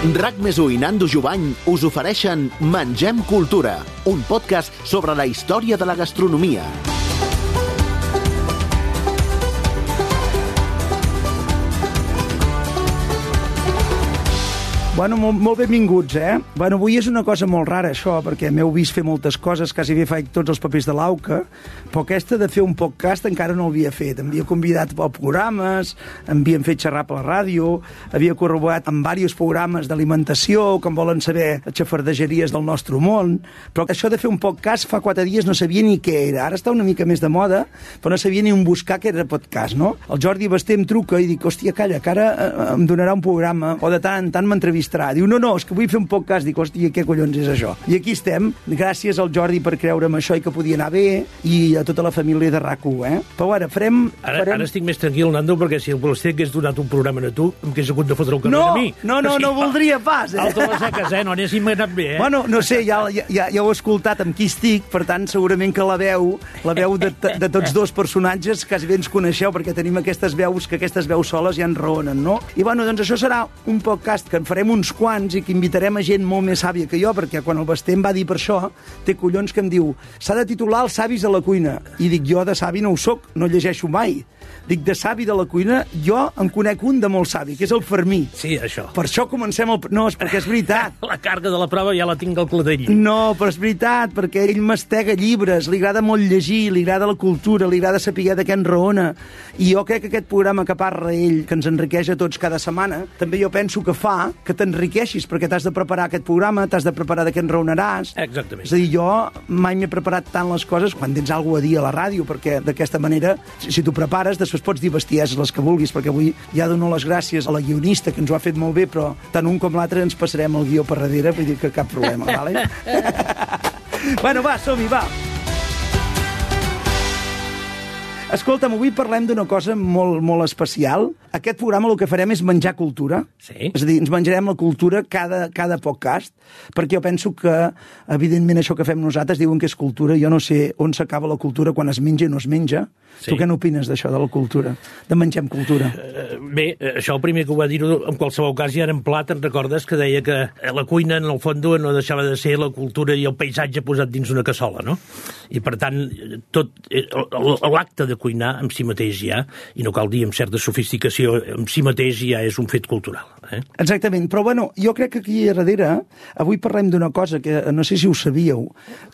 RAC més i Nando Jubany us ofereixen Mengem Cultura, un podcast sobre la història de la gastronomia. Bueno, molt, molt benvinguts, eh? Bueno, avui és una cosa molt rara, això, perquè m'heu vist fer moltes coses, quasi bé faig tots els papers de l'AUCA, però aquesta de fer un podcast encara no l'havia fet. Em havia convidat a programes, em havien fet xerrar per la ràdio, havia corroborat amb diversos programes d'alimentació, em volen saber xafardegeries del nostre món, però això de fer un podcast fa quatre dies no sabia ni què era. Ara està una mica més de moda, però no sabia ni on buscar què era podcast, no? El Jordi Basté em truca i dic, hòstia, calla, que ara eh, em donarà un programa, o de tant en tant m'entrevistarà. Diu, no, no, és que vull fer un podcast. Dic, hòstia, què collons és això? I aquí estem, gràcies al Jordi per creure'm això i que podia anar bé, i a tota la família de RAC1, eh? Però ara, farem... Ara, farem... ara estic més tranquil, Nando, perquè si el Balester hagués donat un programa a tu, em hagués hagut de fotre carrer No, a mi. no, no, no voldria pas, eh? Alto les seques, eh? No anéssim anat bé, eh? Bueno, no sé, ja, ja, ja, ja ho he escoltat amb qui estic, per tant, segurament que la veu, la veu de, de tots dos personatges quasi bé ens coneixeu, perquè tenim aquestes veus, que aquestes veus soles ja ens raonen, no? I bueno, doncs això serà un podcast que en farem uns quants i que invitarem a gent molt més sàvia que jo, perquè quan el Basté em va dir per això, té collons que em diu s'ha de titular els savis de la cuina. I dic, jo de savi no ho soc, no llegeixo mai. Dic, de savi de la cuina, jo en conec un de molt savi, que és el Fermí. Sí, això. Per això comencem el... No, és perquè és veritat. La càrrega de la prova ja la tinc al clatell. No, però és veritat, perquè ell mastega llibres, li agrada molt llegir, li agrada la cultura, li agrada saber de què en raona. I jo crec que aquest programa que parla ell, que ens enriqueix a tots cada setmana, també jo penso que fa que t'enriqueixis, perquè t'has de preparar aquest programa, t'has de preparar de què en raonaràs. Exactament. És a dir, jo mai m'he preparat tant les coses quan tens alguna a dir a la ràdio, perquè d'aquesta manera, si, si t'ho prepares, després pots dir bestieses les que vulguis, perquè avui ja dono les gràcies a la guionista, que ens ho ha fet molt bé, però tant un com l'altre ens passarem el guió per darrere, vull dir que cap problema, vale? bueno, va, som-hi, va. Escolta'm, avui parlem d'una cosa molt, molt especial. Aquest programa el que farem és menjar cultura. Sí. És a dir, ens menjarem la cultura cada, cada podcast, perquè jo penso que, evidentment, això que fem nosaltres diuen que és cultura. Jo no sé on s'acaba la cultura quan es menja i no es menja. Sí. Tu què n'opines d'això, de la cultura? De mengem cultura? Eh, Bé, eh, això el primer que ho va dir en qualsevol cas, ja en pla, te'n recordes que deia que eh, la cuina, en el fons, no deixava de ser la cultura i el paisatge posat dins una cassola, no? I, per tant, tot l'acte de cuinar en si mateix ja, i no cal dir amb certa sofisticació, en si mateix ja és un fet cultural. Eh? Exactament, però bueno, jo crec que aquí a darrere avui parlem d'una cosa que no sé si ho sabíeu,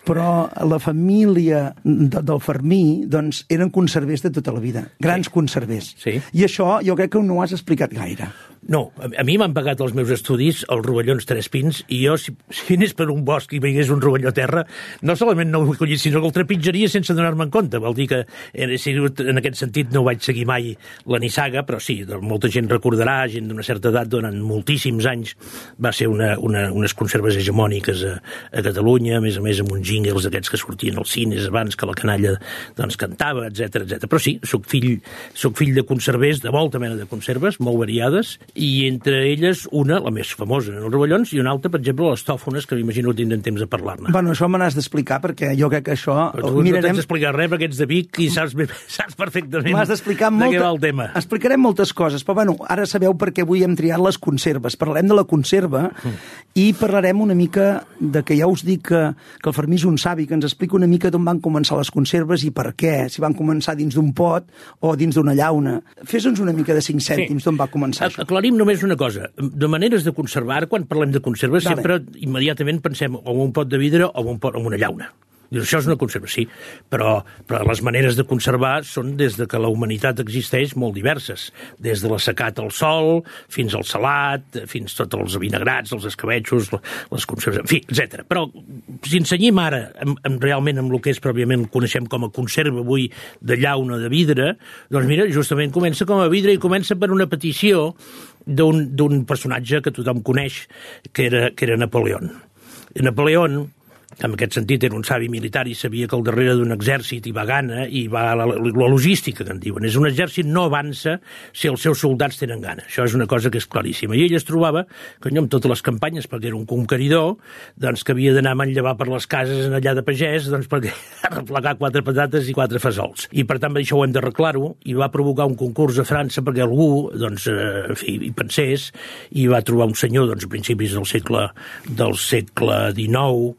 però la família de, del Fermí doncs, eren conservers de tota la vida, grans sí. conservers. Sí. I això jo crec que no ho has explicat gaire. No, a, mi m'han pagat els meus estudis els rovellons Tres Pins i jo, si, si anés per un bosc i veiés un rovelló a terra, no solament no ho vull collir, sinó que el trepitjaria sense donar-me en compte. Vol dir que en, en aquest sentit no vaig seguir mai la nissaga, però sí, molta gent recordarà, gent d'una certa edat, durant moltíssims anys va ser una, una, unes conserves hegemòniques a, a Catalunya, a més a més amb uns jingles aquests que sortien als cines abans que la canalla doncs, cantava, etc etc. Però sí, sóc fill, sóc fill de conservers, de molta mena de conserves, molt variades, i entre elles una, la més famosa els rovellons, i una altra, per exemple, les tòfones, que m'imagino que tindrem temps de parlar-ne. Bueno, això me n'has d'explicar perquè jo crec que això... Però tu no t'has d'explicar res perquè ets de Vic i saps, saps perfectament M'has d'explicar de molta... què va el tema. Explicarem moltes coses, però bueno, ara sabeu per què avui hem triat les conserves. Parlarem de la conserva Mm. i parlarem una mica de que ja us dic que, que el Fermí és un savi, que ens explica una mica d'on van començar les conserves i per què, si van començar dins d'un pot o dins d'una llauna. Fes-nos una mica de 5 cèntims d'on va començar això. Aclarim només una cosa. De maneres de conservar, quan parlem de conserves, Vale. sempre immediatament pensem o en un pot de vidre o en un pot, en una llauna. Dius, això és una conserva, sí, però, però les maneres de conservar són des de que la humanitat existeix molt diverses. Des de l'assecat al sol, fins al salat, fins tots els vinagrats, els escabetxos, les conserves, en fi, etc. Però si ensenyem ara amb, amb, realment amb el que és pròpiament coneixem com a conserva avui de llauna de vidre, doncs mira, justament comença com a vidre i comença per una petició d'un personatge que tothom coneix, que era, que era Napoleón. Napoleón en aquest sentit era un savi militar i sabia que al darrere d'un exèrcit hi va gana i va la, la, la logística, que en diuen. És un exèrcit no avança si els seus soldats tenen gana. Això és una cosa que és claríssima. I ell es trobava, que amb totes les campanyes, perquè era un conqueridor, doncs que havia d'anar a manllevar per les cases en allà de pagès, doncs perquè replegar quatre patates i quatre fesols. I per tant això ho hem d'arreglar-ho, i va provocar un concurs a França perquè algú, doncs, eh, en fi, hi pensés, i va trobar un senyor, doncs, a principis del segle, del segle XIX,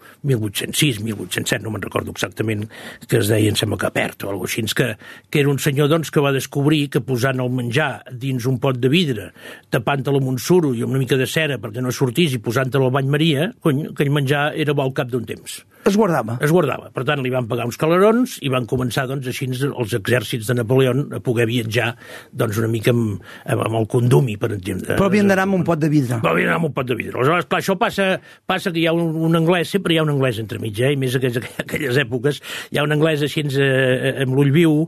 1806, 1807, no me'n recordo exactament, que es deia, em sembla que Pert o alguna així, que, que era un senyor doncs, que va descobrir que posant el menjar dins un pot de vidre, tapant-lo amb un suro i una mica de cera perquè no sortís i posant-lo al bany maria, cony, aquell menjar era bo al cap d'un temps. Es guardava. Es guardava. Per tant, li van pagar uns calarons i van començar, doncs, així els exèrcits de Napoleó a poder viatjar, doncs, una mica amb, amb el condumi, per exemple. Però havien d'anar amb un pot de vidre. Però havien d'anar amb un pot de vidre. Aleshores, clar, això passa, passa que hi ha un, un anglès, sempre hi ha un anglès entremig, eh? i més aquelles, aquelles èpoques, hi ha un anglès així eh, amb l'ull viu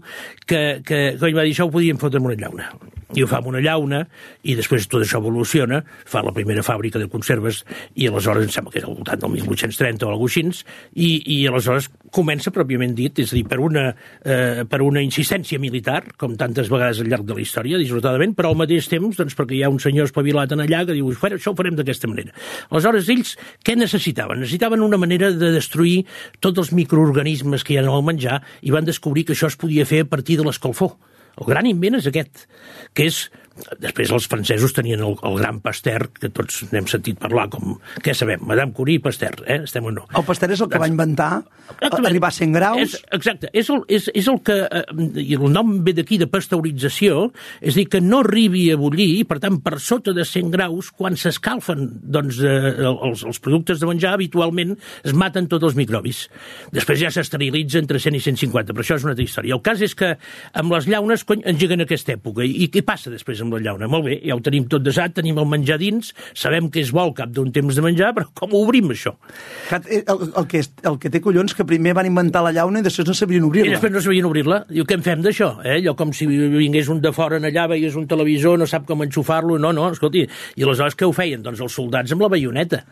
que, que, que va dir això ho podíem fotre amb una llauna i ho fa amb una llauna, i després tot això evoluciona, fa la primera fàbrica de conserves, i aleshores, em sembla que és al voltant del 1830 o alguna cosa i, i aleshores comença pròpiament dit, és a dir, per una, eh, per una insistència militar, com tantes vegades al llarg de la història, dissortadament, però al mateix temps, doncs, perquè hi ha un senyor espavilat en allà que diu, això ho farem d'aquesta manera. Aleshores, ells què necessitaven? Necessitaven una manera de destruir tots els microorganismes que hi ha en el menjar i van descobrir que això es podia fer a partir de l'escalfor. El gran invent és aquest, que és Després els francesos tenien el, el gran Pasteur, que tots n'hem sentit parlar, com, què sabem, Madame Curie i Pasteur, eh? estem o no? El Pasteur és el que va inventar exacte, arribar a 100 graus. És, exacte, és el, és, és el que, eh, i el nom ve d'aquí de pasteurització, és dir, que no arribi a bullir, i per tant, per sota de 100 graus, quan s'escalfen doncs, eh, els, els productes de menjar, habitualment es maten tots els microbis. Després ja s'esterilitza entre 100 i 150, però això és una altra història. El cas és que amb les llaunes cony, engeguen aquesta època, i, i què passa després amb amb la llauna. Molt bé, ja ho tenim tot desat, tenim el menjar dins, sabem que és bo al cap d'un temps de menjar, però com ho obrim, això? El, el, que, el que té collons que primer van inventar la llauna i després no sabien obrir-la. I després no sabien obrir-la. Diu, què en fem d'això? Eh? Allò com si vingués un de fora en allà, veies un televisor, no sap com enxufar-lo, no, no, escolti. I aleshores què ho feien? Doncs els soldats amb la baioneta.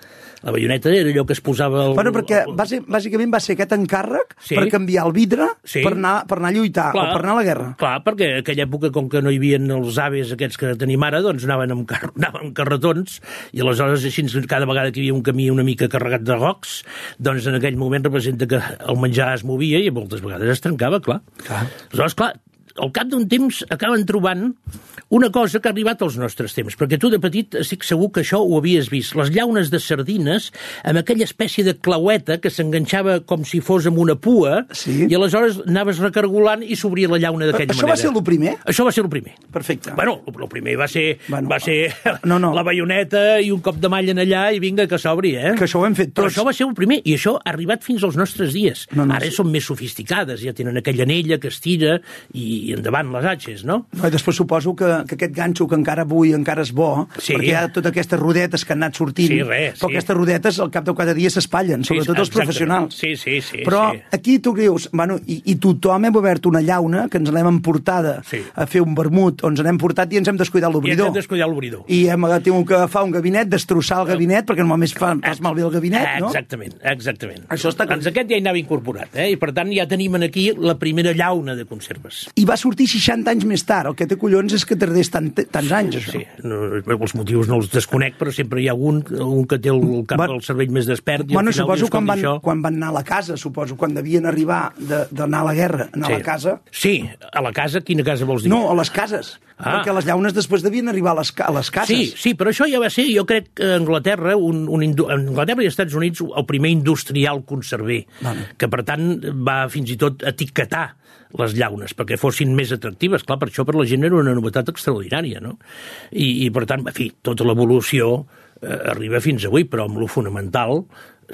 La baioneta era allò que es posava... El, bueno, perquè bàsic, bàsicament va ser aquest encàrrec sí. per canviar el vidre sí. per, anar, per anar a lluitar clar, o per anar a la guerra. Clar, perquè en aquella època, com que no hi havia els aves aquests que tenim ara, doncs anaven amb, car anaven amb carretons i aleshores així cada vegada que hi havia un camí una mica carregat de rocs, doncs en aquell moment representa que el menjar es movia i moltes vegades es trencava, clar. clar. Aleshores, clar, al cap d'un temps acaben trobant una cosa que ha arribat als nostres temps, perquè tu de petit estic segur que això ho havies vist. Les llaunes de sardines amb aquella espècie de claueta que s'enganxava com si fos amb una pua sí. i aleshores anaves recargolant i s'obria la llauna d'aquella manera. Això va ser el primer? Això va ser el primer. Perfecte. Bueno, el primer va ser, bueno, va ser no, no. la baioneta i un cop de malla en allà i vinga que s'obri, eh? Que això ho hem fet tots. Però això va ser el primer i això ha arribat fins als nostres dies. No, no, Ara sí. són més sofisticades, ja tenen aquella anella que estira i, i endavant les atxes, no? I després suposo que, que aquest ganxo que encara avui encara és bo, sí. perquè hi ha totes aquestes rodetes que han anat sortint, sí, res, però sí. aquestes rodetes al cap de quatre dies s'espatllen, sí, sobretot els professionals. Sí, sí, sí. Però sí. aquí tu dius, bueno, i, i tothom hem obert una llauna que ens l'hem emportada sí. a fer un vermut, o ens n'hem portat i ens hem descuidat l'obridor. I ens hem descuidat l'obridor. I hem tingut que agafar un gabinet, destrossar el gabinet, perquè normalment fa, fas malbé el gabinet, no? Exactament, exactament. Això està... Doncs aquest ja hi anava incorporat, eh? i per tant ja tenim aquí la primera llauna de conserves. I va sortir 60 anys més tard, el que té collons és que tardés tant, tants anys, això. Sí, no, els motius no els desconec, però sempre hi ha un, un que té el cap del cervell més despert. I bueno, al final suposo quan van, això... quan van anar a la casa, suposo, quan devien arribar d'anar a la guerra, anar sí. a la casa... Sí, a la casa, quina casa vols dir? No, a les cases. Ah. Perquè les llaunes després devien arribar a les, a les cases. Sí, sí, però això ja va ser, jo crec, que a Anglaterra, un, un, Anglaterra i Estats Units, el primer industrial conserver, vale. que per tant va fins i tot etiquetar les llaunes, perquè fossin més atractives. Clar, per això per la gent era una novetat extraordinària, no? I, i per tant, en fi, tota l'evolució eh, arriba fins avui, però amb lo fonamental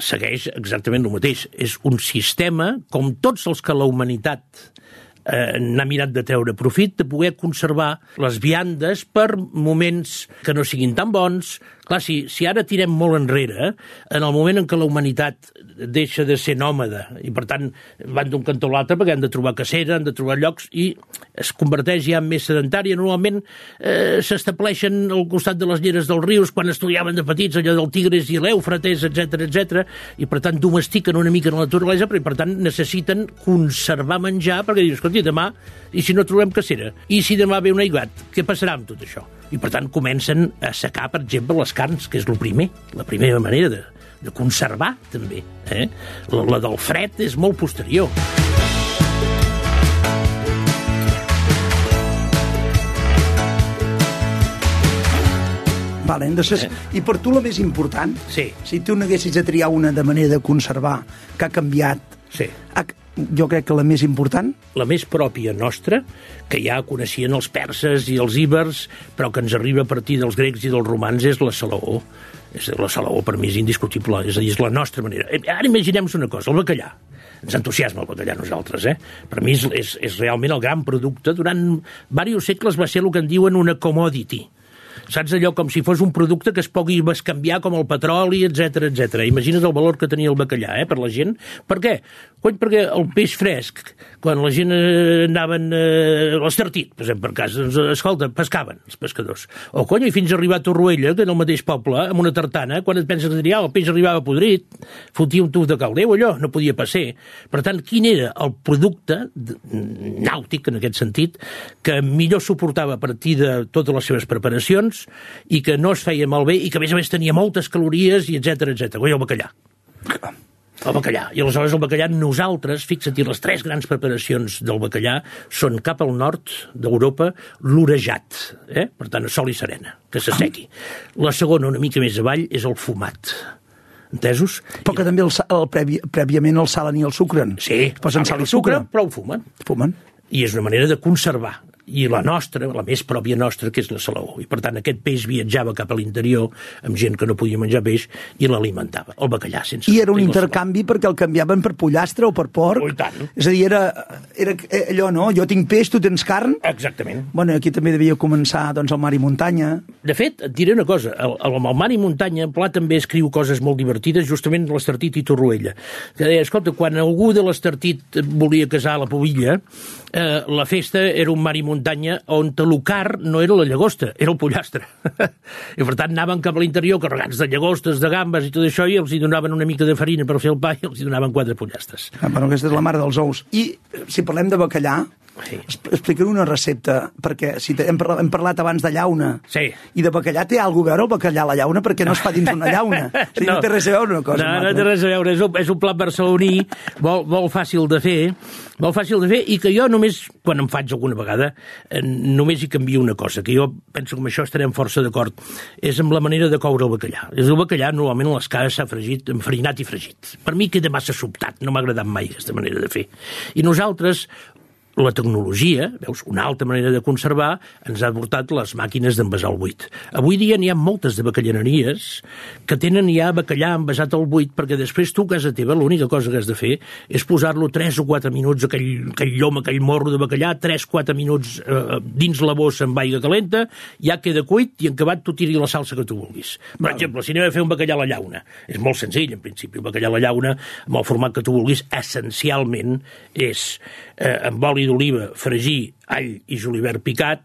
segueix exactament el mateix. És un sistema, com tots els que la humanitat eh, n'ha mirat de treure profit, de poder conservar les viandes per moments que no siguin tan bons. Clar, si, si ara tirem molt enrere, en el moment en què la humanitat deixa de ser nòmada i, per tant, van d'un cantó a l'altre perquè han de trobar cacera, han de trobar llocs i es converteix ja en més sedentària. Normalment eh, s'estableixen al costat de les lleres dels rius quan estudiaven de petits, allò del Tigres i l'Eufrates, etc etc i per tant domestiquen una mica la naturalesa, però per tant necessiten conservar menjar perquè dius, escolti, demà, i si no trobem cacera? I si demà ve un aiguat? Què passarà amb tot això? I per tant comencen a secar, per exemple, les carns, que és el primer, la primera manera de, de conservar, també. Eh? La, la del fred és molt posterior. Vale, entonces, I per tu la més important, Sí. si tu n'haguessis de triar una de manera de conservar que ha canviat, Sí. ha, jo crec que la més important, la més pròpia nostra, que ja coneixien els perses i els íbers, però que ens arriba a partir dels grecs i dels romans, és la salaó. És, la salaó per mi és indiscutible, és a dir, és la nostra manera. Eh, Ara imaginem una cosa, el bacallà. Ens entusiasma el bacallà nosaltres, eh? Per mi és, és, és realment el gran producte. Durant diversos segles va ser el que en diuen una commodity. Saps allò com si fos un producte que es pugui bescanviar com el petroli, etc etc. Imagina't el valor que tenia el bacallà, eh, per la gent. Per què? Cony, perquè el peix fresc, quan la gent eh, anaven... Eh, l'estartit, per exemple, per cas, doncs, escolta, pescaven els pescadors. O, cony, fins a arribar a Torroella, que era el mateix poble, amb una tartana, quan et penses que diria, el peix arribava podrit, fotia un tuf de caldeu, allò, no podia passar. Per tant, quin era el producte nàutic, en aquest sentit, que millor suportava a partir de totes les seves preparacions i que no es feia malbé i que, a més a més, tenia moltes calories i etc etc. Coi, el bacallà. El bacallà. I aleshores el bacallà, nosaltres, fixa't, les tres grans preparacions del bacallà són cap al nord d'Europa l'orejat, eh? per tant, sol i serena, que s'assequi. La segona, una mica més avall, és el fumat. Entesos? però que també el, el previ, prèviament el salen i el sucren. Sí, Posen sal i sucre. però ho fumen. Fumen. I és una manera de conservar. I la nostra, la més pròpia nostra, que és la salaó. I per tant aquest peix viatjava cap a l'interior amb gent que no podia menjar peix i l'alimentava. El bacallà, sense... I era un intercanvi perquè el canviaven per pollastre o per porc. Oh, tant. És a dir, era, era eh, allò, no? Jo tinc peix, tu tens carn. Exactament. Bueno, aquí també devia començar doncs, el mar i muntanya. De fet, et diré una cosa, el, el, el Mar i Muntanya, Pla també escriu coses molt divertides, justament l'Estartit i Torroella. Que deia, escolta, quan algú de l'Estartit volia casar a la Pobilla, eh, la festa era un mar i muntanya on l'ocar no era la llagosta, era el pollastre. I per tant anaven cap a l'interior carregats de llagostes, de gambes i tot això, i els hi donaven una mica de farina per fer el pa i els hi donaven quatre pollastres. Ah, bueno, aquesta és la mare dels ous. I si parlem de bacallà, Sí. explicaré una recepta, perquè si hem, parlat, hem parlat abans de llauna, Sí. i de bacallà té alguna cosa a veure el bacallà a la llauna, perquè no es fa dins una llauna. O sigui, no. no té res a veure una cosa no, no té res a veure, és un, és un plat barceloní molt, molt fàcil de fer, molt fàcil de fer, i que jo només, quan em faig alguna vegada, eh, només hi canvio una cosa, que jo penso que amb això estarem força d'acord, és amb la manera de coure el bacallà. És el bacallà, normalment, a les cases s'ha fregit, enfarinat i fregit. Per mi queda massa sobtat, no m'ha agradat mai aquesta manera de fer. I nosaltres, la tecnologia, veus, una altra manera de conservar, ens ha portat les màquines d'envasar el buit. Avui dia n'hi ha moltes de bacallaneries que tenen ja bacallà envasat al buit perquè després tu a casa teva l'única cosa que has de fer és posar-lo 3 o 4 minuts, aquell, aquell llom, aquell morro de bacallà, 3-4 minuts eh, dins la bossa amb aigua calenta, ja queda cuit i en acabat tu tiri la salsa que tu vulguis. Per Val. exemple, si anem a fer un bacallà a la llauna, és molt senzill, en principi, el bacallà a la llauna, amb el format que tu vulguis, essencialment és eh, amb oli d'oliva, fregir, all i julivert picat,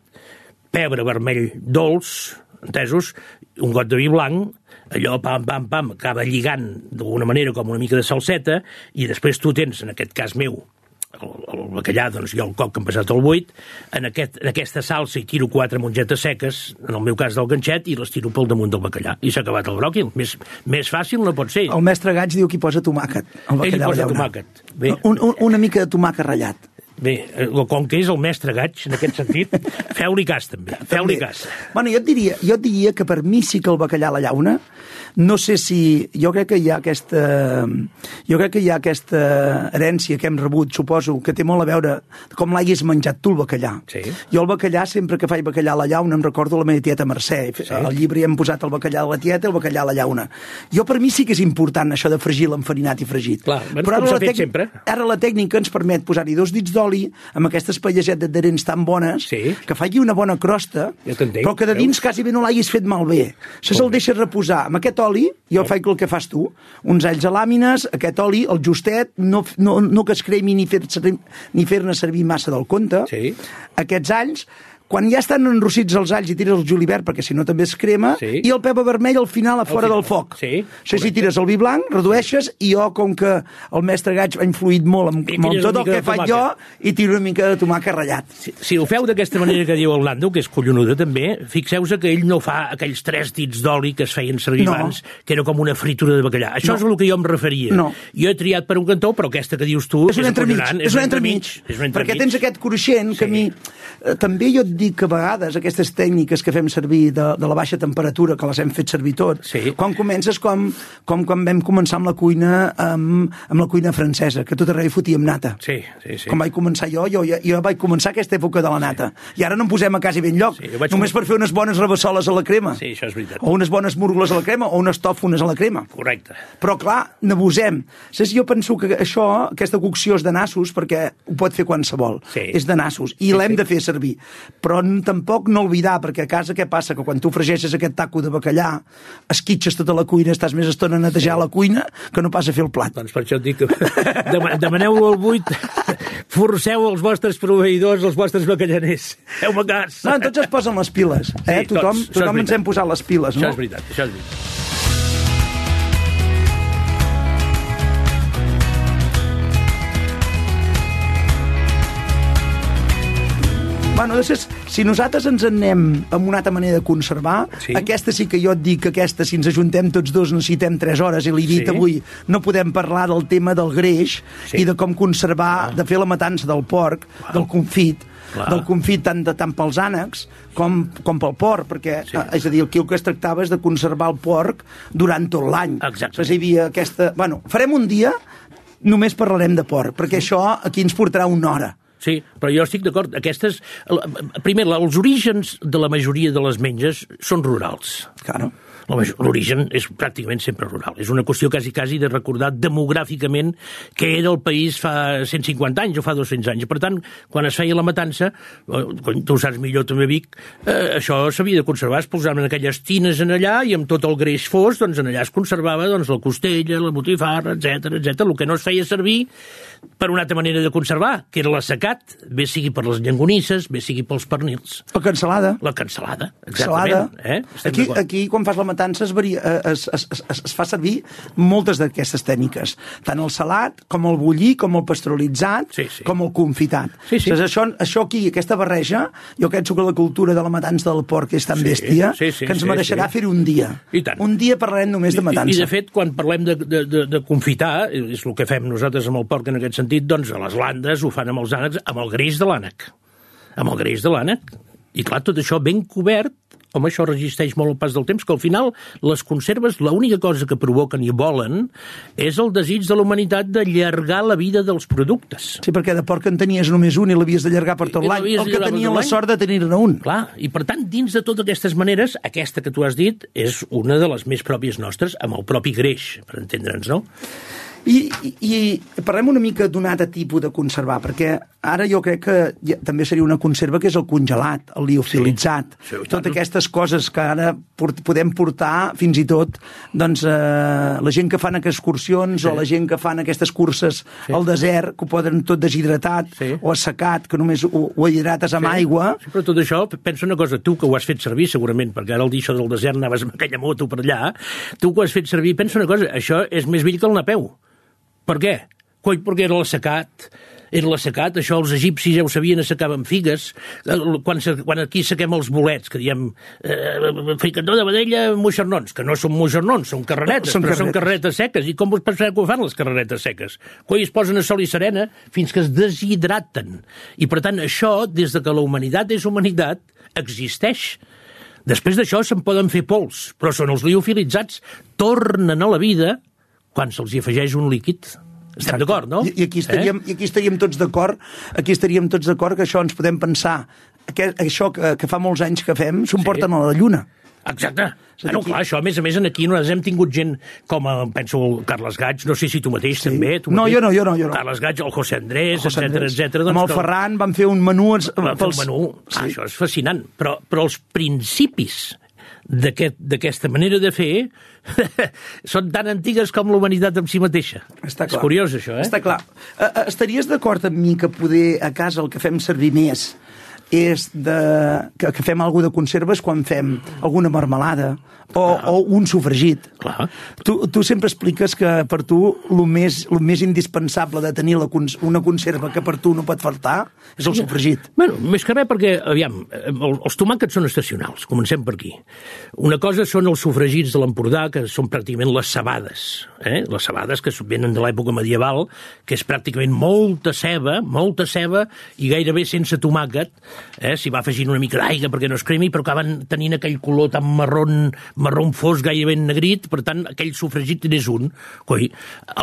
pebre vermell dolç, entesos, un got de vi blanc, allò pam, pam, pam, acaba lligant d'alguna manera com una mica de salseta, i després tu tens, en aquest cas meu, el, el bacallà, doncs jo el coc que hem passat al buit, en, aquest, en aquesta salsa hi tiro quatre mongetes seques, en el meu cas del ganxet, i les tiro pel damunt del bacallà. I s'ha acabat el bròquil. Més, més fàcil no pot ser. El mestre Gaig diu que hi posa tomàquet. El Ell hi posa tomàquet. Bé. Un, un, una mica de tomàquet ratllat. Bé, eh, com que és el mestre Gaig, en aquest sentit, feu-li cas, també. Feu-li cas. Bueno, jo et, diria, jo et diria que per mi sí que el bacallà a la llauna, no sé si... Jo crec que hi ha aquesta... Jo crec que hi ha aquesta herència que hem rebut, suposo, que té molt a veure com l'haguis menjat tu, el bacallà. Sí. Jo el bacallà, sempre que faig bacallà a la llauna, em recordo la meva tieta Mercè. Sí. Al llibre hi hem posat el bacallà de la tieta i el bacallà a la llauna. Jo, per mi, sí que és important això de fregir l'enfarinat i fregit. Clar, bueno, com ara la tècnica- sempre. Ara la tècnica ens permet posar-hi dos dits d'oli oli, amb aquestes pallasetes d'adherents tan bones, Sí. que faci una bona crosta, Ja però que de dins veus? quasi bé no l'hagis fet malbé. Això se'l deixes reposar. Amb aquest oli, jo faig el que fas tu, uns alls a làmines, aquest oli, el justet, no, no, no que es cremi ni fer-ne fer servir massa del compte. Sí. Aquests alls, quan ja estan enrossits els alls i tires el julivert, perquè si no també es crema, Sí. i el pepa vermell al final a fora final. del foc. Sí, Això si tires el vi blanc, redueixes, i jo, com que el mestre Gaig ha influït molt amb, amb tot el que faig jo, i tiro una mica de tomàquet ratllat. Si, si ho feu d'aquesta manera que diu el Lando, que és collonuda també, fixeu-vos que ell no fa aquells tres dits d'oli que es feien servir No. abans, que era com una fritura de bacallà. Això No. és el que jo em referia. No. Jo he triat per un cantó, però aquesta que dius tu és un entremig, és un entremig, És un perquè entremig. tens aquest cruixent que a mi... eh, També jo et dic que a vegades aquestes tècniques que fem servir de, de la baixa temperatura, que les hem fet servir tot, Sí. quan comences com, com quan vam començar amb la cuina amb, amb la cuina francesa, que tot arreu hi fotíem nata. Sí, sí, sí. Com vaig començar jo, jo, jo, jo vaig començar aquesta època de la nata. I ara no en posem a quasi ben lloc, Sí, vaig només per fer unes bones rebassoles a la crema. Sí, això és veritat. O unes bones múrgoles a la crema, o unes tòfones a la crema. Correcte. Però, clar, n'abusem. Saps, jo penso que això, aquesta cocció és de nassos, perquè ho pot fer qualsevol. Sí. És de nassos, i Sí, l'hem sí. de fer servir. Però n- tampoc no oblidar, perquè a casa què passa? Que quan tu fregeixes aquest taco de bacallà, esquitxes tota la cuina, estàs més estona a netejar la cuina que no pas a fer el plat. Doncs per això et dic que dema- demaneu-ho al buit, forceu els vostres proveïdors, els vostres bacallaners. Feu-me cas. No, tots es posen les piles. Eh? Sí, tothom tots. És tothom ens hem posat les piles, Això no? és veritat, això és veritat. Bueno, després, si nosaltres ens en anem amb una altra manera de conservar, Sí. aquesta sí que jo et dic que aquesta, si ens ajuntem tots dos, necessitem 3 hores, i l'he dit Sí. avui, no podem parlar del tema del greix Sí. i de com conservar, de fer la matança del porc, del confit, Clar. del confit tant, de, tant pels ànecs com, com pel porc, perquè, Sí. eh, és a dir, aquí el que es tractava és de conservar el porc durant tot l'any. Exacte. Hi havia aquesta... Bueno, farem un dia, només parlarem de porc, perquè això aquí ens portarà una hora. Sí, però jo estic d'acord. Aquestes... Primer, els orígens de la majoria de les menges són rurals. Claro. L'origen és pràcticament sempre rural. És una qüestió quasi, quasi de recordar demogràficament què era el país fa 150 anys o fa 200 anys. Per tant, quan es feia la matança, eh, quan tu ho saps millor també, Vic, eh, això s'havia de conservar. Es posaven aquelles tines en allà i amb tot el greix fos, doncs en allà es conservava doncs, la costella, la botifarra, etc etc. El que no es feia servir per una altra manera de conservar, que era l'assecat, bé sigui per les llangonisses, bé sigui pels pernils. La cansalada. La cansalada, Salada. exactament. Eh? Estem Aquí, aquí, quan fas la matança, es, varia, eh, es, es, es, es fa servir moltes d'aquestes tècniques. Tant el salat, com el bullir, com el pasteuritzat, Sí, sí. com el confitat. Sí, sí. Saps, això, això aquí, aquesta barreja, jo penso que la cultura de la matança del porc és tan Sí, bèstia sí, sí, que ens sí, mereixerà sí. fer un dia. I tant. Un dia parlarem només de matança. I, I, de fet, quan parlem de, de, de, de confitar, és el que fem nosaltres amb el porc en aquest sentit, doncs a les landes ho fan amb els ànecs, amb el greix de l'ànec. Amb el greix de l'ànec. I clar, tot això ben cobert, home, això resisteix molt el pas del temps, que al final les conserves, l'única cosa que provoquen i volen és el desig de la humanitat d'allargar la vida dels productes. Sí, perquè de porc en tenies només un i l'havies d'allargar per tot l'any. El que tenia la sort de tenir-ne un. Clar, i per tant, dins de totes aquestes maneres, aquesta que tu has dit és una de les més pròpies nostres, amb el propi greix, per entendre'ns, no? I, i, I parlem una mica d'un altre tipus de conservar, perquè ara jo crec que ja, també seria una conserva que és el congelat, el liofilitzat, Sí, sí, totes aquestes coses que ara port, podem portar fins i tot doncs, eh, la gent que fan excursions sí. o la gent que fan aquestes curses sí. al desert, que ho poden tot deshidratat Sí. o assecat, que només ho, ho hidrates amb aigua. Sí, però tot això, pensa una cosa, tu que ho has fet servir segurament, perquè ara al dir això del desert anaves amb aquella moto per allà, tu que ho has fet servir, pensa una cosa, això és més vell que el napeu. Per què? Coi, perquè era l'assecat, era l'assecat, això els egipcis ja ho sabien, assecaven figues. Eh, Quan, quan aquí sequem els bolets, que diem eh, fricandó de vedella, moixernons, que no són moixernons, són carreretes, Són però són carreretes. carreretes seques. I com us penseu que ho fan les carreretes seques? Coi, es posen a sol i serena fins que es deshidraten. I per tant, això, des de que la humanitat és humanitat, existeix. Després d'això se'n poden fer pols, però són els liofilitzats, tornen a la vida quan se'ls afegeix un líquid. Estem d'acord, no? I, i, aquí estaríem, eh? I aquí estaríem tots d'acord, aquí estaríem tots d'acord que això ens podem pensar, que, això que, que fa molts anys que fem, s'ho Sí. porten a la Lluna. Exacte. Bueno, clar, això, a més a més, aquí nosaltres hem tingut gent com, eh, penso, el Carles Gaig, no sé si tu mateix sí. també. Tu no, mateix, jo no, jo no, jo no. Carles Gaig, el José Andrés, etc etc. Amb el Ferran van fer un menú... els- Van fer pels- un menú. Ah, Sí. això és fascinant. Però, però els principis d'aquest- d'aquesta manera de fer són tan antigues com la humanitat en si mateixa. Està És clar. curiós, això, eh? Està clar. Eh, eh, Estaries d'acord amb mi que poder a casa el que fem servir més és de, que, que fem alguna de conserves quan fem alguna marmelada o, o un sofregit. Clar. Tu, tu sempre expliques que per tu el més, el més indispensable de tenir la, una conserva que per tu no pot faltar és el sofregit. Bueno, més que res perquè, aviam, eh, el- els tomàquets són estacionals, comencem per aquí. Una cosa són els sofregits de l'Empordà, que són pràcticament les cebades, eh? les cebades que venen de l'època medieval, que és pràcticament molta ceba, molta ceba, i gairebé sense tomàquet, eh? s'hi va afegint una mica d'aigua perquè no es cremi, però acaben tenint aquell color tan marron, marron fosc, gairebé negrit, per tant, aquell sofregit n'és un. Coi,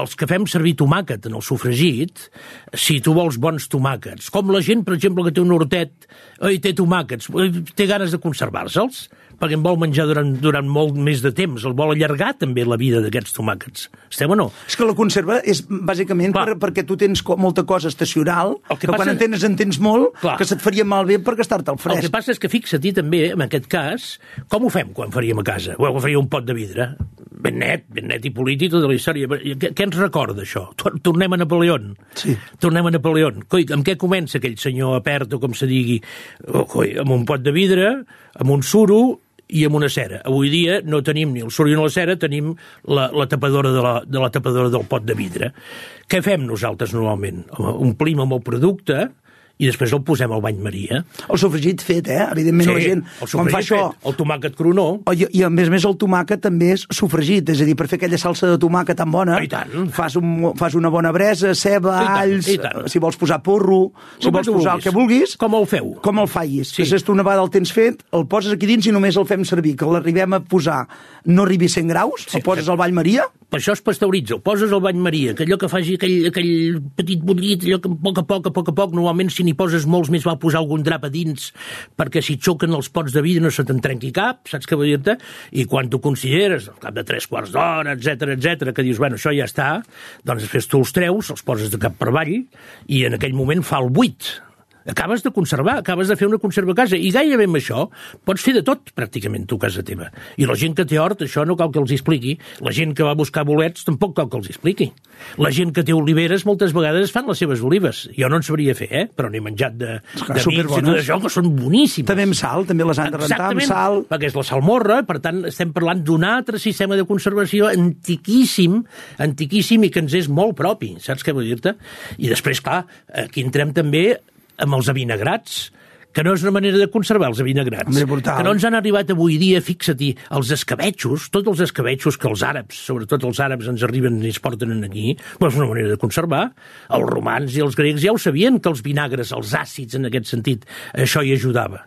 els que fem servir tomàquet en el sofregit, si tu vols bons tomàquets, com la gent, per exemple, que té un hortet i té tomàquets, oi, té ganes de conservar-se'ls, perquè en vol menjar durant, durant molt més de temps, el vol allargar també la vida d'aquests tomàquets. Esteu o no? És que la conserva és bàsicament Clar. per, perquè tu tens co molta cosa estacional, El que que, quan en tens en tens molt, Clar. que se't faria malbé per gastar-te el El fresc. que passa és que fixa-t'hi també, en aquest cas, com ho fem quan faríem a casa? Bueno, faria un pot de vidre, ben net, ben net i polit i tota la història. Què, què ens recorda això? Tor- Tornem a Napoleón. Sí. Tornem a Napoleón. Coi, amb què comença aquell senyor apert o com se digui? Oh, coi, amb un pot de vidre, amb un suro i amb una cera. Avui dia no tenim ni el suro ni la cera, tenim la, la tapadora de la, de la tapadora del pot de vidre. Què fem nosaltres normalment? Omplim amb el producte i després el posem al bany maria. El sofregit fet, eh? Evidentment la gent, el quan fa això... fet, el tomàquet cronó, Oh, I, I a més a més el tomàquet també és sofregit, és a dir, per fer aquella salsa de tomàquet tan bona, I tant. fas, un, fas una bona bresa, ceba, I tant, alls, i tant. si vols posar porro, si Com vols posar el vulguis. que vulguis, Com el feu? com el facis. Sí. Sí. Que tu una vegada el tens fet, el poses aquí dins i només el fem servir, que l'arribem a posar no arribi a 100 graus, Sí, el poses al ball Maria, Per això es pasteuritza, el poses al bany maria, que allò que faci aquell, aquell petit bullit, allò que a poc a poc, a poc a poc, normalment si n'hi poses molts més val posar algun drap a dins, perquè si xoquen els pots de vidre no se te'n trenqui cap, saps què vull dir-te? I quan tu consideres, al cap de tres quarts d'hora, etc etc, que dius, bueno, això ja està, doncs després tu els treus, els poses de cap per avall, i en aquell moment fa el buit, acabes de conservar, acabes de fer una conserva a casa, i gairebé amb això pots fer de tot, pràcticament, tu a casa teva. I la gent que té hort, això no cal que els expliqui. La gent que va a buscar bolets tampoc cal que els expliqui. La gent que té oliveres moltes vegades fan les seves olives. Jo no en sabria fer, eh? però n'he menjat de, de nits i tot això, que són boníssimes. també amb sal, també les han de rentar amb sal. perquè és la salmorra, per tant, estem parlant d'un altre sistema de conservació antiquíssim, antiquíssim i que ens és molt propi, saps què vull dir-te? I després, clar, aquí entrem també amb els avinagrats, que no és una manera de conservar els avinagrats. Que no ens han arribat avui dia, fixa-t'hi, els escabetxos, tots els escabetxos que els àrabs, sobretot els àrabs, ens arriben i es porten aquí, però és una manera de conservar. Els romans i els grecs ja ho sabien, que els vinagres, els àcids, en aquest sentit, això hi ajudava.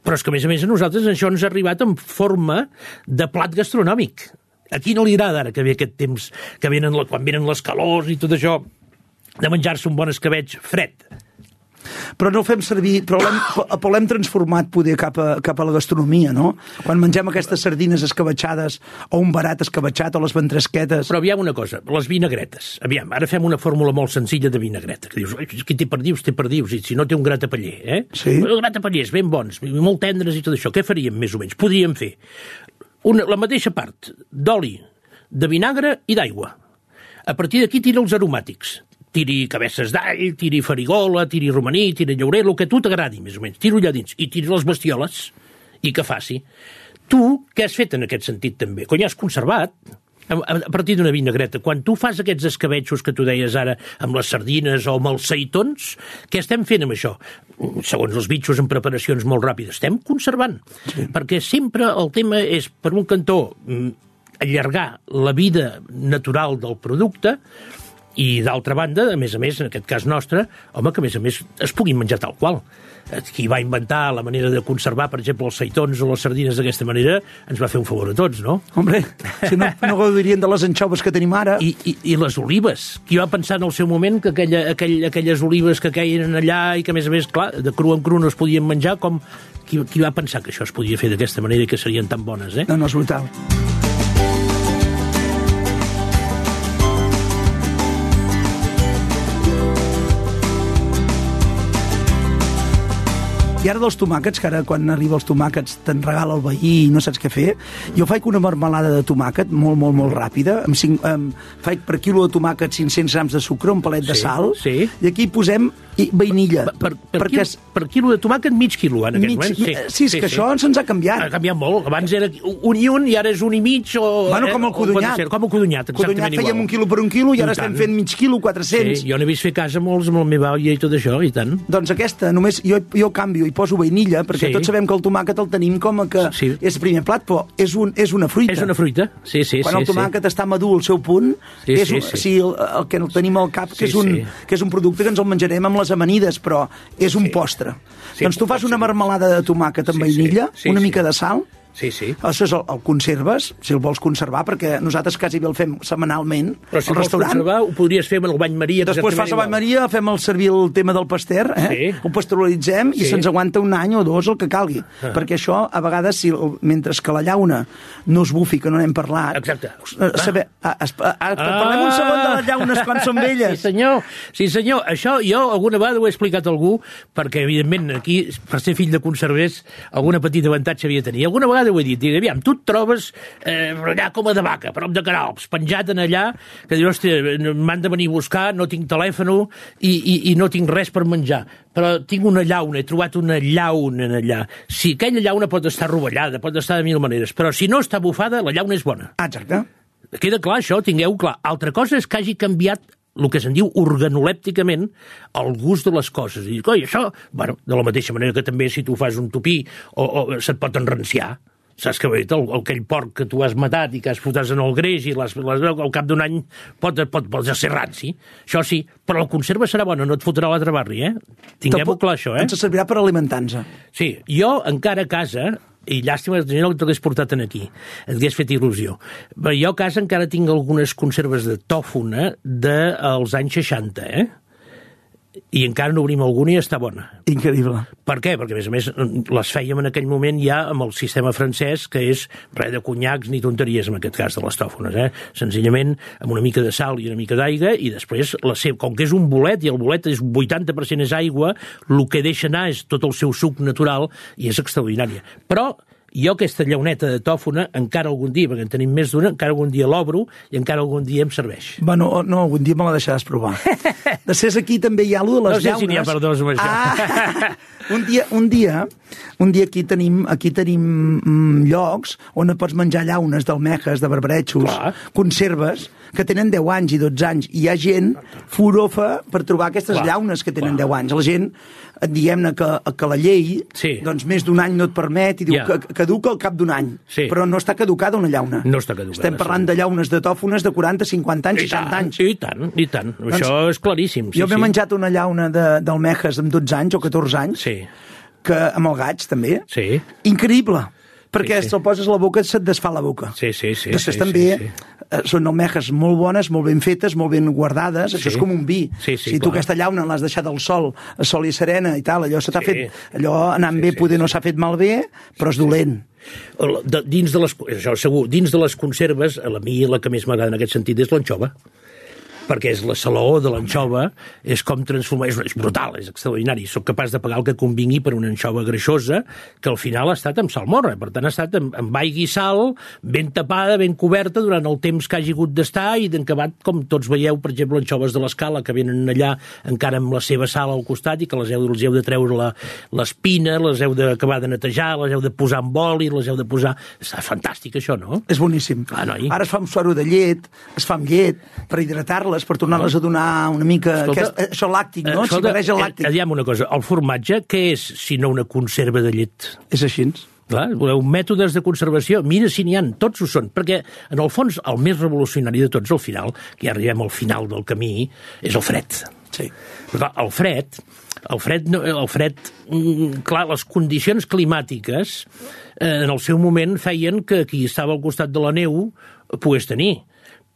Però és que, a més a més, a nosaltres això ens ha arribat en forma de plat gastronòmic. A qui no li agrada ara que ve aquest temps, que venen, quan venen les calors i tot això, de menjar-se un bon escabeig fred? Però no el fem servir, però l'hem però transformat poder cap a, cap a la gastronomia, no? Quan mengem aquestes sardines escabetxades o un barat escabetxat o les ventresquetes... Però aviam una cosa, les vinagretes. Aviam, ara fem una fórmula molt senzilla de vinagreta, que dius, "Ai, qui té perdius, té perdius, i si no té un gratapaller, eh? Sí. Els gratapallers ben bons, molt tendres i tot això, què faríem més o menys? Podríem fer una, la mateixa part d'oli, de vinagre i d'aigua. A partir d'aquí tira els aromàtics. Tiri cabeces d'all, tiri farigola, tiri romaní, tiri llaurer, el que tu t'agradi, més o menys. Tiro allà dins. I tiri les bestioles. I que faci. Tu, què has fet en aquest sentit també? Quan ja has conservat, a a partir d'una vinagreta, quan tu fas aquests escabetxos que tu deies ara amb les sardines o amb els seitons, què estem fent amb això? Segons els bitxos en preparacions molt ràpides, estem conservant. Sí. Perquè sempre el tema és, per un cantó, mm, allargar la vida natural del producte i d'altra banda, a més a més, en aquest cas nostre, home, que a més a més es puguin menjar tal qual. Qui va inventar la manera de conservar, per exemple, els seitons o les sardines d'aquesta manera, ens va fer un favor a tots, no? Hombre, si no, no gaudirien de les anxoves que tenim ara. I, i, i les olives. Qui va pensar en el seu moment que aquella, aquell, aquelles olives que queien allà i que, a més a més, clar, de cru en cru no es podien menjar, com... Qui, qui va pensar que això es podia fer d'aquesta manera i que serien tan bones, eh? No, no, és brutal. I ara dels tomàquets, que ara quan arriba els tomàquets te'n regala el veí i no saps què fer, jo faig una marmelada de tomàquet molt, molt, molt ràpida. Amb cinc, amb, faig per quilo de tomàquet 500 grams de sucre, un palet de Sí, sal, sí. i aquí posem i vainilla. Per, per, perquè quilo, per quilo de tomàquet, mig quilo, en aquest mig, moment. sí, sí, és que això se'ns ha canviat. Ha canviat molt. Abans era un i un i ara és un i mig o... Bueno, com el codonyat. ser, com el codonyat, exactament Codonyat fèiem igual. un quilo per un quilo i ara I estem tant. fent mig quilo, 400. Sí, jo n'he vist fer casa molts amb la meva olla i tot això, i tant. Doncs aquesta, només jo, jo canvio i poso vainilla, perquè Sí. tots sabem que el tomàquet el tenim com a que Sí. és primer plat, però és, un, és una fruita. És una fruita, sí, sí, Quan sí. el tomàquet està madur al seu punt, Sí, és, sí, sí. sí, el, el que el tenim al cap, que, Sí, és un, sí. que és un producte que ens el menjarem amb les amanides, però és un postre. Sí, doncs tu fas una marmelada de tomàquet amb Sí, sí. vainilla, Sí, una sí. mica de sal, Sí, sí. això és el, el conserves, si el vols conservar, perquè nosaltres quasi bé el fem setmanalment Però si al restaurant. conservar, ho podries fer amb el bany Maria. Després fas a Vall igual. Maria, fem el servir el tema del paster, eh? Sí. ho pasteuritzem i Sí. se'ns aguanta un any o dos el que calgui. Ah. Perquè això, a vegades, si, el- mentre que la llauna no es bufi, que no n'hem parlat... Exacte. Eh, saber, ah, es, ah, ah, parlem un segon de les llaunes quan són Sí, velles. senyor. Sí, senyor. Això jo alguna vegada ho he explicat a algú, perquè, evidentment, aquí, per ser fill de conservers, alguna petita avantatge havia de tenir. Alguna vegada ho he dit. Dic, aviam, tu et trobes eh, allà com a de vaca, prop de Caralps, penjat en allà, que dius, hòstia, m'han de venir a buscar, no tinc telèfon i, i, i no tinc res per menjar. Però tinc una llauna, he trobat una llauna en allà. Si aquella llauna pot estar rovellada, pot estar de mil maneres, però si no està bufada, la llauna és bona. Ah, exacte. Queda clar això, tingueu clar. Altra cosa és que hagi canviat el que se'n diu organolèpticament el gust de les coses. I dic, oi, això, bueno, de la mateixa manera que també si tu fas un tupí o, o se't pot enranciar. Saps que el, el, aquell porc que tu has matat i que has fotat en el greix i les, les, al cap d'un any pot, pot, pot ser ranci. Això sí, però la conserva serà bona, no et fotrà a l'altre barri, eh? Tinguem-ho clar, això, eh? Ens servirà per alimentar-nos. Sí, jo encara a casa, i llàstima que no t'hagués portat en aquí, et hagués fet il·lusió. Però jo a casa encara tinc algunes conserves de tòfona dels anys 60, eh? I encara n'obrim alguna i està bona. Increïble. Per què? Perquè, a més a més, les fèiem en aquell moment ja amb el sistema francès, que és res de conyacs ni tonteries, en aquest cas, de les tòfones. Eh? Senzillament, amb una mica de sal i una mica d'aigua, i després, la seva, com que és un bolet, i el bolet és 80% és aigua, el que deixa anar és tot el seu suc natural, i és extraordinària. Però jo aquesta llauneta de tòfona, encara algun dia, perquè en tenim més d'una, encara algun dia l'obro i encara algun dia em serveix. Bueno, no, algun dia me la deixaràs provar. Després aquí també hi ha allò de les No sé llaunes. si n'hi ha per dos amb això. Ah, un dia, un dia, un dia aquí tenim, aquí tenim mm, llocs on et pots menjar llaunes d'almejes, de barbaretxos, Clar. conserves, que tenen 10 anys i 12 anys, i hi ha gent furofa per trobar aquestes Clar. llaunes que tenen Clar. 10 anys. La gent, diguem-ne que, que la llei, Sí. doncs més d'un any no et permet, i diu Ja. que caduca al cap d'un any. Sí. Però no està caducada una llauna. No està caducada, Estem parlant de llaunes de tòfones de 40, 50 anys, I 60 tant, anys. I tant, i tant. Això és claríssim. Sí, jo m'he sí. menjat una llauna de- d'almejes amb 12 anys o 14 anys, Sí, que amb el gaig també. sí. Increïble, perquè Sí, sí, sí. te'l poses a la boca i se't desfà la boca. Sí, sí, sí. Després sí, també Sí, sí. eh, són almejes molt bones, molt ben fetes, molt ben guardades, Sí. això és com un vi. Sí, sí, si tu clar. aquesta llauna l'has deixat al sol, a sol i serena i tal, allò se t'ha Sí. fet, allò anant Sí, bé sí, poder no s'ha fet malbé, però és dolent. De, dins de les, això segur, dins de les conserves, a la mi la que més m'agrada en aquest sentit és l'anxova perquè és la salaó de l'anxova, és com transformar, és, és brutal, és extraordinari. Soc capaç de pagar el que convingui per una anxova greixosa, que al final ha estat amb salmorra, per tant ha estat amb, amb aigua i sal, ben tapada, ben coberta, durant el temps que hagi hagut d'estar, i d'encabat, com tots veieu, per exemple, anxoves de l'escala, que venen allà encara amb la seva sal al costat, i que les heu, els heu de treure la- l'espina, les heu d'acabar de netejar, les heu de posar amb oli, les heu de posar... És fantàstic, això, no? És boníssim. Noi. Ara es fa un suero de llet, es fa amb llet, per hidratar-les, per tornar-les a donar una mica... Escolta, aquest, eh, això làctic, no? Eh, S'hi barreja el eh, làctic. Aviam una cosa, el formatge, què és si no una conserva de llet? És així. Clar, voleu mètodes de conservació? Mira si n'hi ha, tots ho són. Perquè, en el fons, el més revolucionari de tots, al final, que ja arribem al final del camí, és el fred. Sí. Però, clar, el fred, el fred, no- el fred mm, clar, les condicions climàtiques eh, en el seu moment feien que qui estava al costat de la neu pogués tenir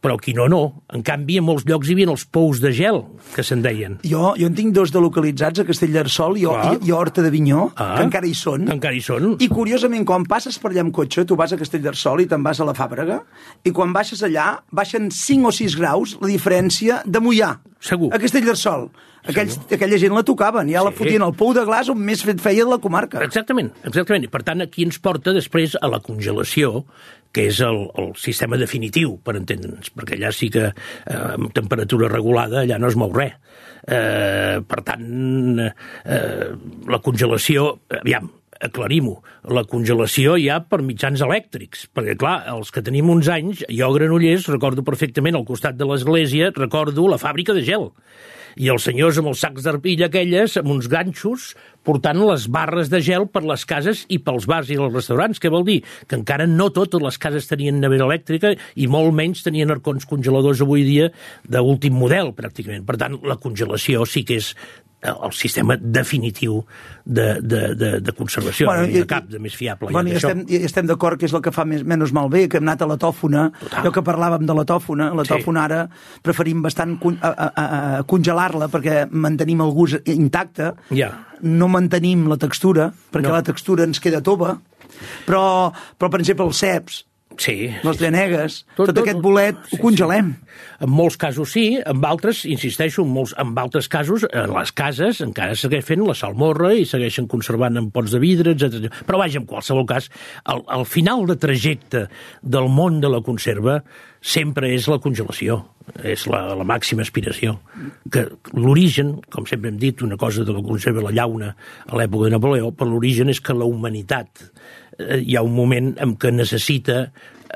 però qui no, no. En canvi, a molts llocs hi havia els pous de gel, que se'n deien. Jo, jo en tinc dos de localitzats a Castellterçol i, Clar. i, i a Horta de Vinyó, Ah. que encara hi són. Que encara hi són. I curiosament, quan passes per allà amb cotxe, tu vas a Castellterçol i te'n vas a la Fàbrega, i quan baixes allà, baixen 5 o 6 graus la diferència de Mollà. Segur. A Castellterçol. Aquells, aquella gent la tocaven, ja la Sí. fotien al pou de glaç on més fet feia de la comarca. Exactament, exactament. I, per tant, aquí ens porta després a la congelació, que és el, el sistema definitiu, per entendre'ns, perquè allà sí que eh, amb temperatura regulada allà no es mou res. Eh, per tant, eh, la congelació, aviam, aclarim-ho, la congelació ja per mitjans elèctrics, perquè, clar, els que tenim uns anys, jo a Granollers recordo perfectament al costat de l'església, recordo la fàbrica de gel, i els senyors amb els sacs d'arpilla aquelles, amb uns ganxos, portant les barres de gel per les cases i pels bars i els restaurants. Què vol dir? Que encara no totes les cases tenien nevera elèctrica i molt menys tenien arcons congeladors avui dia d'últim model, pràcticament. Per tant, la congelació sí que és el el sistema definitiu de, de, de, de conservació, bueno, i- de cap de més fiable. Bueno, ja estem, i estem d'acord que és el que fa més, menys malbé, que hem anat a la tòfona. Total. Allò que parlàvem de la tòfona, la Sí. tòfona ara preferim bastant con, a, a, a, a congelar-la perquè mantenim el gust intacte. Ja. No mantenim la textura, perquè No. la textura ens queda tova. Però, però per exemple, els ceps, Sí. les llanegues, tot, Tot- tot, tot- aquest bolet, sí, ho congelem. En molts casos sí, en altres, insisteixo, en, molts, en altres casos, en les cases encara segueix fent la salmorra i segueixen conservant en pots de vidre, etc. Però vaja, en qualsevol cas, al, al final de trajecte del món de la conserva sempre és la congelació, és la, la màxima aspiració. Que l'origen, com sempre hem dit, una cosa de la conserva, la llauna, a l'època de Napoleó, per l'origen és que la humanitat hi ha un moment en què necessita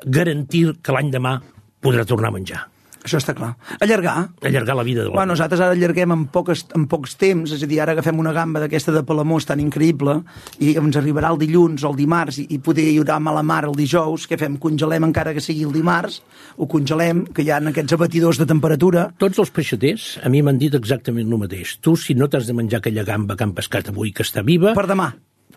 garantir que l'any demà podrà tornar a menjar Això està clar. Allargar. allargar la vida de l'home. Bueno, nosaltres ara allarguem en, poques, en pocs temps, és a dir, ara agafem una gamba d'aquesta de Palamós tan increïble i ens arribarà el dilluns o el dimarts i, i poder hi haurà mala mar el dijous, què fem? Congelem encara que sigui el dimarts, ho congelem, que hi ha aquests abatidors de temperatura, Tots els peixaters a mi m'han dit exactament el mateix. Tu, si no t'has de menjar aquella gamba que han pescat avui que està viva, per demà.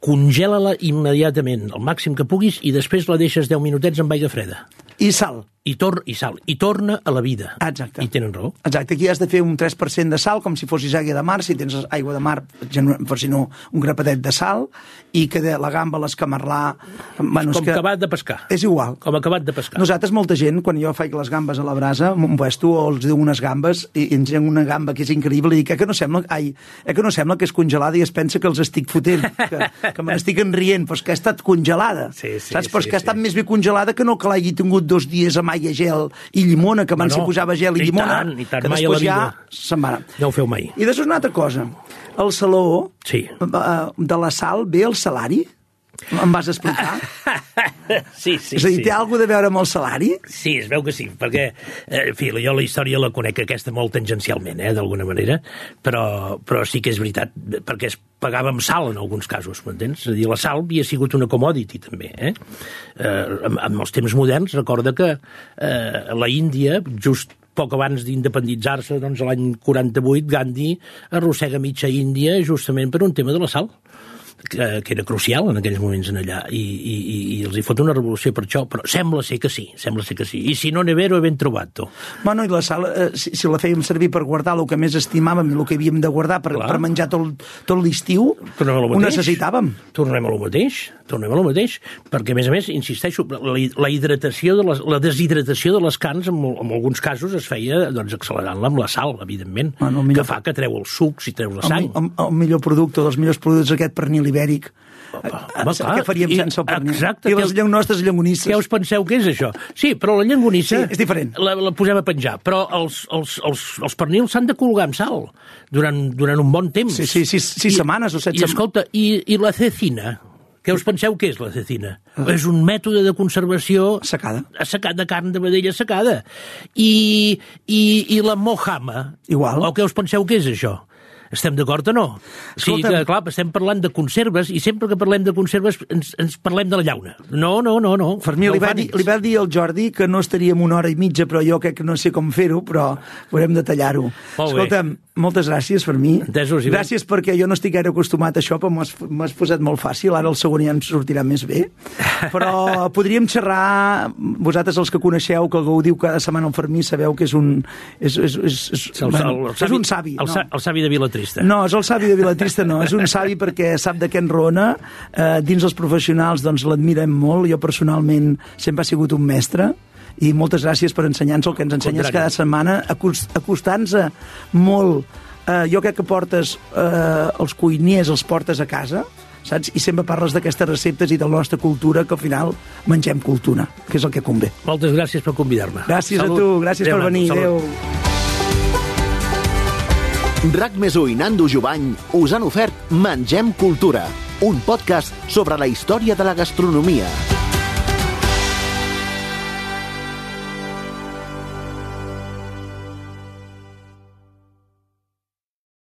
Congela-la immediatament, el màxim que puguis, i després la deixes 10 minutets amb aigua freda. I sal. I, tor i sal. I torna a la vida. Exacte. I tenen raó. Exacte, aquí has de fer un 3% de sal, com si fossis aigua de mar, si tens aigua de mar, per si no, un grapadet de sal, i que de la gamba, l'escamarlà... Bueno, és Com que... acabat de pescar. És igual. Com acabat de pescar. Nosaltres, molta gent, quan jo faig les gambes a la brasa, un puesto, o els diu unes gambes, i ens diuen una gamba que és increïble, i dic, eh, que no sembla, ai, eh, que no sembla que és congelada i es pensa que els estic fotent, que, que me n'estic enrient, però és que ha estat congelada. Sí, sí, Saps? Però és sí, que ha estat sí. més bé congelada que no que l'hagi tingut dos dies amb aigua, gel i llimona, que abans No, s'hi posava gel i, I llimona, tant, i tant, que després ja se'n va anar. No ho feu mai. I després una altra cosa. El saló, Sí. eh, de la sal, ve el salari? Em vas explicar? Sí, sí, és a dir, sí. té alguna de veure amb el salari? Sí, es veu que sí, perquè, eh, en fi, jo la història la conec aquesta molt tangencialment, eh, d'alguna manera, però, però sí que és veritat, perquè es pagava amb sal en alguns casos, m'entens? És a dir, la sal havia sigut una commodity, també, eh? eh en, en els temps moderns, recorda que eh, la Índia, just poc abans d'independitzar-se, doncs l'any 48, Gandhi arrossega mitja Índia justament per un tema de la sal que, que era crucial en aquells moments en allà i, i, i, i els hi fot una revolució per això però sembla ser que sí, sembla ser que sí i si no nevero ben trobat tu Bueno, i la sal, eh, si, si la fèiem servir per guardar el que més estimàvem i el que havíem de guardar per, Clar. per menjar tot, tot l'estiu, ho necessitàvem. tornem a lo mateix tornem a lo mateix perquè a més a més, insisteixo la, la hidratació de les, la deshidratació de les carns en, en alguns casos es feia doncs, accelerant-la amb la sal, evidentment Bueno, millor- que fa que treu els sucs i treu la El, sang el, el millor producte, dels millors productes, aquest pernil ibèric. Home, Eh, clar, Què faríem i- sense el pernil? exacte, I que- les llen- nostres. Què us penseu que és això? Sí, però la llangonissa... Sí, és diferent. La, la posem a penjar, però els, els, els, els pernils s'han de colgar amb sal durant, durant un bon temps. Sí, sí, sis- sis setmanes o set I, setmanes. escolta, i, i la cecina? Què us penseu que és la cecina? Ah. És un mètode de conservació... Secada. Assecat de carn de vedella secada. I, i, i la mojama? Igual. O què us penseu que és això? Estem d'acord o no? O sigui que, clar, estem parlant de conserves i sempre que parlem de conserves ens, ens parlem de la llauna. No, no, no, no. Fermí, no li, va dir, li va dir al Jordi que no estaríem una hora i mitja, però jo crec que no sé com fer-ho, però haurem de tallar-ho. Escolta'm, moltes gràcies, Fermí. Entesos, gràcies ben... perquè jo no estic gaire acostumat a això, però m'has posat molt fàcil, ara el segon ja ens sortirà més bé. Però podríem xerrar, vosaltres els que coneixeu, que algú diu cada setmana el Fermí, sabeu que és un... És, és, és, és, el, bueno, el, el, és un savi. El, no? el savi de Vilatrista. No, és el savi de Vilatrista, no. és un savi perquè sap de què enrona. Eh, dins els professionals doncs l'admirem molt. Jo personalment sempre ha sigut un mestre i moltes gràcies per ensenyar-nos el que ens ensenyes cada setmana, acostant-nos molt. Eh, jo crec que portes eh, els cuiners, els portes a casa, saps? I sempre parles d'aquestes receptes i de la nostra cultura, que al final mengem cultura, que és el que convé. Moltes gràcies per convidar-me. Gràcies salut. a tu, gràcies Adéu, per venir. Adéu. RAC més i Nando Jubany us han ofert Mengem Cultura, un podcast sobre la història de la gastronomia.